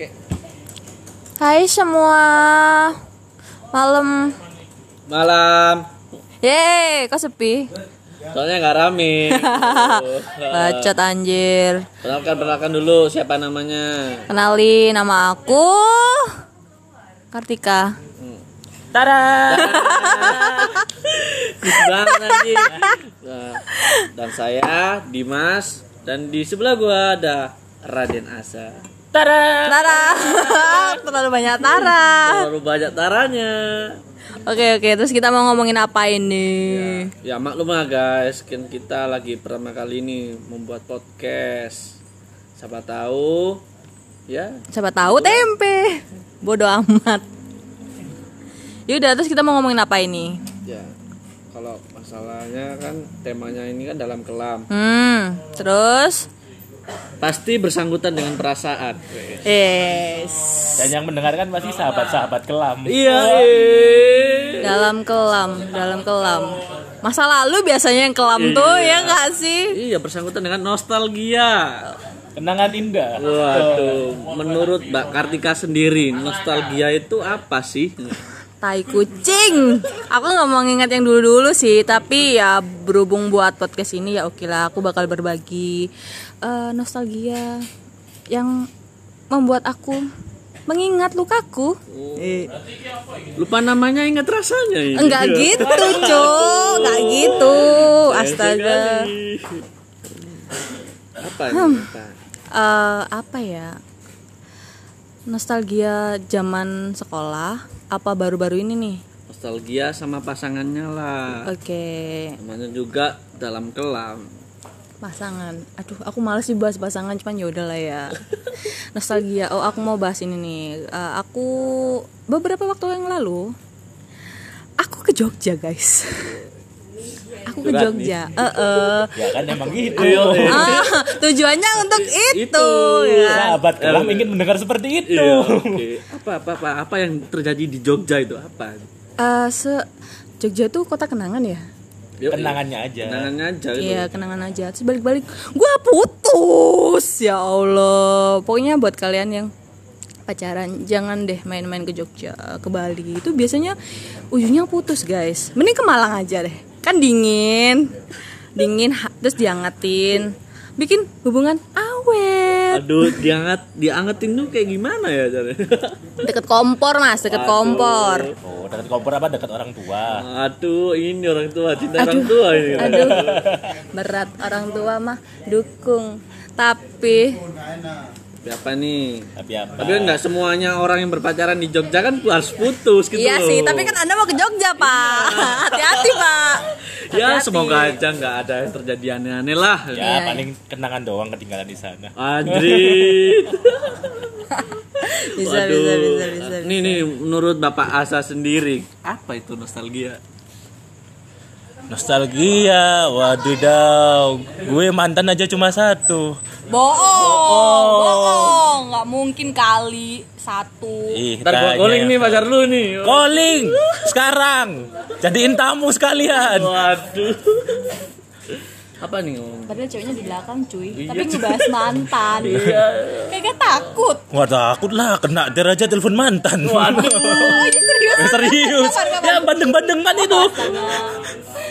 Oke. Hai semua. Malam. Malam. Yeay, kok sepi? Soalnya nggak rame. Bacot anjir. Perkenalkan perkenalkan dulu siapa namanya. Kenalin nama aku Kartika. Tara. Kus banget anjing. Nah, dan saya Dimas dan di sebelah gua ada Raden Asa. Tara. Tara. Terlalu banyak Tara. Terlalu banyak taranya. Oke oke, terus kita mau ngomongin apa ini? Ya maklum lah guys, kan kita lagi pertama kali ini membuat podcast. Siapa tahu ya Siapa tahu tempe. Bodoh amat. Yaudah, terus kita mau ngomongin apa ini? ya kalau masalahnya kan temanya ini kan dalam kelam Hmm, terus pasti bersangkutan dengan perasaan yes. Dan yang mendengarkan pasti sahabat-sahabat kelam. iya Dalam kelam, dalam kelam. Masa lalu biasanya yang kelam tuh ya nggak sih? iya bersangkutan dengan nostalgia Kenangan indah. waduh menurut Mbak Kartika sendiri nostalgia itu apa sih Tai kucing. Aku nggak mau nginget yang dulu-dulu sih, tapi ya berhubung buat podcast ini ya oke lah. Aku bakal berbagi eh, nostalgia yang membuat aku mengingat lukaku. Eh, lupa namanya ingat rasanya ini enggak gitu, Cuk. Enggak gitu. Astaga. Apa apa? Eh, apa ya? Nostalgia zaman sekolah apa baru-baru ini nih? nostalgia sama pasangannya lah Oke, namanya juga dalam kelam pasangan. Aduh, aku males sih bahas pasangan, cuman ya udahlah ya. Nostalgia. Oh, aku mau bahas ini nih. Eh, aku beberapa waktu yang lalu aku ke Jogja, guys. Aku ke Jogja. Eh, eh. Ya kan emang gitu. Ah, tujuannya untuk itu, Itu. ya. Sahabat kelam ingin mendengar seperti itu. Iya, oke. Apa, apa apa apa yang terjadi di Jogja itu apa? Eh, se Jogja tuh kota kenangan ya? Yuk, Kenangannya aja. Kenangannya aja gitu. Iya kenangan aja Terus balik-balik Gua putus Ya Allah Pokoknya buat kalian yang pacaran Jangan deh main-main ke Jogja Ke Bali Itu biasanya ujungnya putus guys Mending ke Malang aja deh Kan dingin. Dingin Terus diangetin. Bikin hubungan awet. Aduh, dianget diangetin tuh kayak gimana ya caranya? Deket kompor mas Deket kompor. Oh, dekat kompor apa? Dekat orang tua? Aduh, ini orang tua, cinta orang tua ini. Aduh. Berat orang tua mah Dukung. Tapi Siapa nih? Tapi apa? Tapi kan nggak semuanya orang yang berpacaran di Jogja kan harus putus gitu Iya loh. sih, tapi kan Anda mau ke Jogja, Pak. Hati-hati, Pak. ya hati-hati. semoga aja nggak ada yang terjadi aneh-aneh lah. Ya, Iya. paling kenangan doang ketinggalan di sana. Andri. Bisa, bisa, bisa, bisa. Nih nih menurut Bapak Asa sendiri apa itu nostalgia? Nostalgia, wadidaw. Gue mantan aja cuma satu. Bohong, bohong. Nggak mungkin kali satu. Ih, Ntar gua tanya. calling nih pacar lu nih. Calling sekarang. Jadiin tamu sekalian. Waduh. Apa nih? Padahal ceweknya di belakang, cuy. Iya, Tapi cuy. ngebahas mantan. Iya. Kagak takut. Wah takut lah kena deraja telepon mantan. Waduh. Oh, iya serius. Serius. Ya bandeng-bandengan itu.